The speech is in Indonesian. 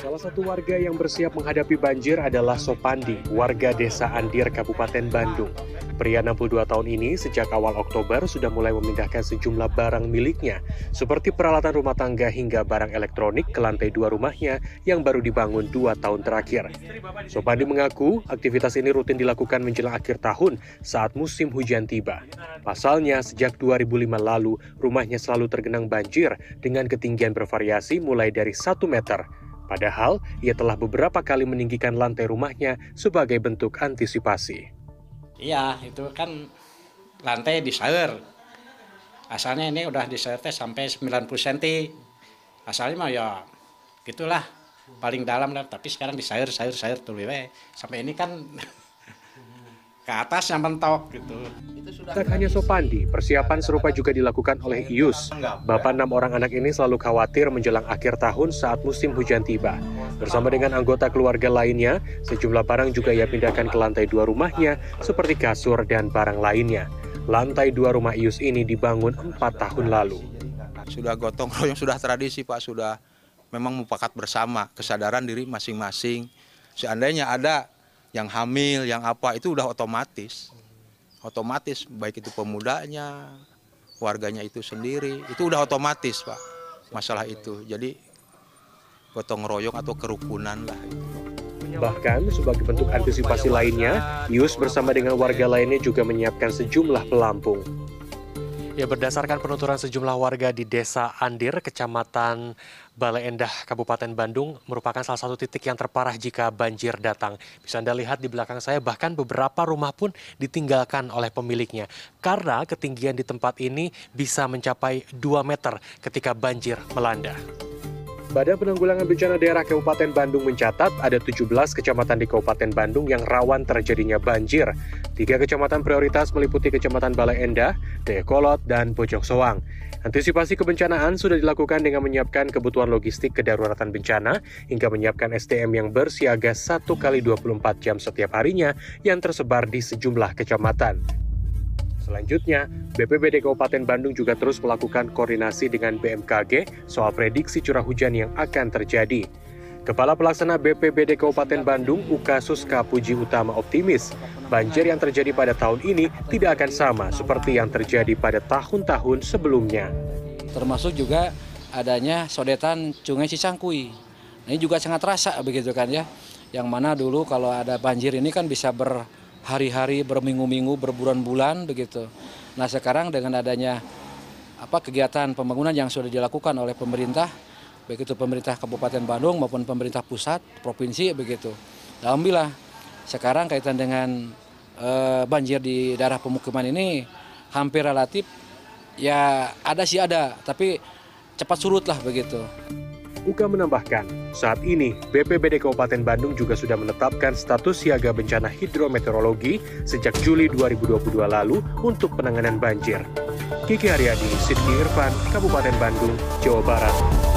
Salah satu warga yang bersiap menghadapi banjir adalah Sopandi, warga desa Andir, Kabupaten Bandung. Pria 62 tahun ini sejak awal Oktober sudah mulai memindahkan sejumlah barang miliknya, seperti peralatan rumah tangga hingga barang elektronik ke lantai dua rumahnya yang baru dibangun dua tahun terakhir. Sopandi mengaku aktivitas ini rutin dilakukan menjelang akhir tahun saat musim hujan tiba. Pasalnya, sejak 2005 lalu, rumahnya selalu tergenang banjir dengan ketinggian bervariasi mulai dari 1 meter. Padahal, ia telah beberapa kali meninggikan lantai rumahnya sebagai bentuk antisipasi. Iya, itu kan lantai disaur. Asalnya ini udah disaur teh sampai 90 cm. Asalnya mah ya gitulah paling dalam lah, tapi sekarang disaur, sayur, sayur tuh we. Sampai ini kan ke atas yang mentok gitu. Tak hanya Sopandi, persiapan serupa juga dilakukan oleh Ius. Bapak enam orang anak ini selalu khawatir menjelang akhir tahun saat musim hujan tiba. Bersama dengan anggota keluarga lainnya, sejumlah barang juga ia pindahkan ke lantai dua rumahnya, seperti kasur dan barang lainnya. Lantai dua rumah Ius ini dibangun empat tahun lalu. Sudah gotong royong, sudah tradisi Pak, sudah memang mufakat bersama, kesadaran diri masing-masing. Seandainya ada yang hamil, yang apa, itu udah otomatis otomatis baik itu pemudanya, warganya itu sendiri, itu udah otomatis pak masalah itu. Jadi gotong royong atau kerukunan lah. Itu. Bahkan sebagai bentuk antisipasi lainnya, Yus bersama dengan warga lainnya juga menyiapkan sejumlah pelampung. Ya berdasarkan penuturan sejumlah warga di Desa Andir, Kecamatan Balai Endah, Kabupaten Bandung merupakan salah satu titik yang terparah jika banjir datang. Bisa Anda lihat di belakang saya bahkan beberapa rumah pun ditinggalkan oleh pemiliknya. Karena ketinggian di tempat ini bisa mencapai 2 meter ketika banjir melanda. Badan Penanggulangan Bencana Daerah Kabupaten Bandung mencatat ada 17 kecamatan di Kabupaten Bandung yang rawan terjadinya banjir. Tiga kecamatan prioritas meliputi Kecamatan Balai Endah, Dayakolot, dan Bojong Soang. Antisipasi kebencanaan sudah dilakukan dengan menyiapkan kebutuhan logistik kedaruratan bencana hingga menyiapkan SDM yang bersiaga 1 kali 24 jam setiap harinya yang tersebar di sejumlah kecamatan. Selanjutnya, BPBD Kabupaten Bandung juga terus melakukan koordinasi dengan BMKG soal prediksi curah hujan yang akan terjadi. Kepala Pelaksana BPBD Kabupaten Bandung, Uka Suska Puji Utama optimis, banjir yang terjadi pada tahun ini tidak akan sama seperti yang terjadi pada tahun-tahun sebelumnya. Termasuk juga adanya sodetan Sungai Cicangkui. Ini juga sangat terasa begitu kan ya. Yang mana dulu kalau ada banjir ini kan bisa ber hari-hari berminggu-minggu berbulan-bulan begitu. Nah sekarang dengan adanya apa kegiatan pembangunan yang sudah dilakukan oleh pemerintah baik itu pemerintah Kabupaten Bandung maupun pemerintah pusat provinsi begitu. Alhamdulillah sekarang kaitan dengan e, banjir di daerah pemukiman ini hampir relatif ya ada sih ada tapi cepat surut lah begitu. Uka menambahkan, saat ini BPBD Kabupaten Bandung juga sudah menetapkan status siaga bencana hidrometeorologi sejak Juli 2022 lalu untuk penanganan banjir. Kiki Haryadi, Sidki Irfan, Kabupaten Bandung, Jawa Barat.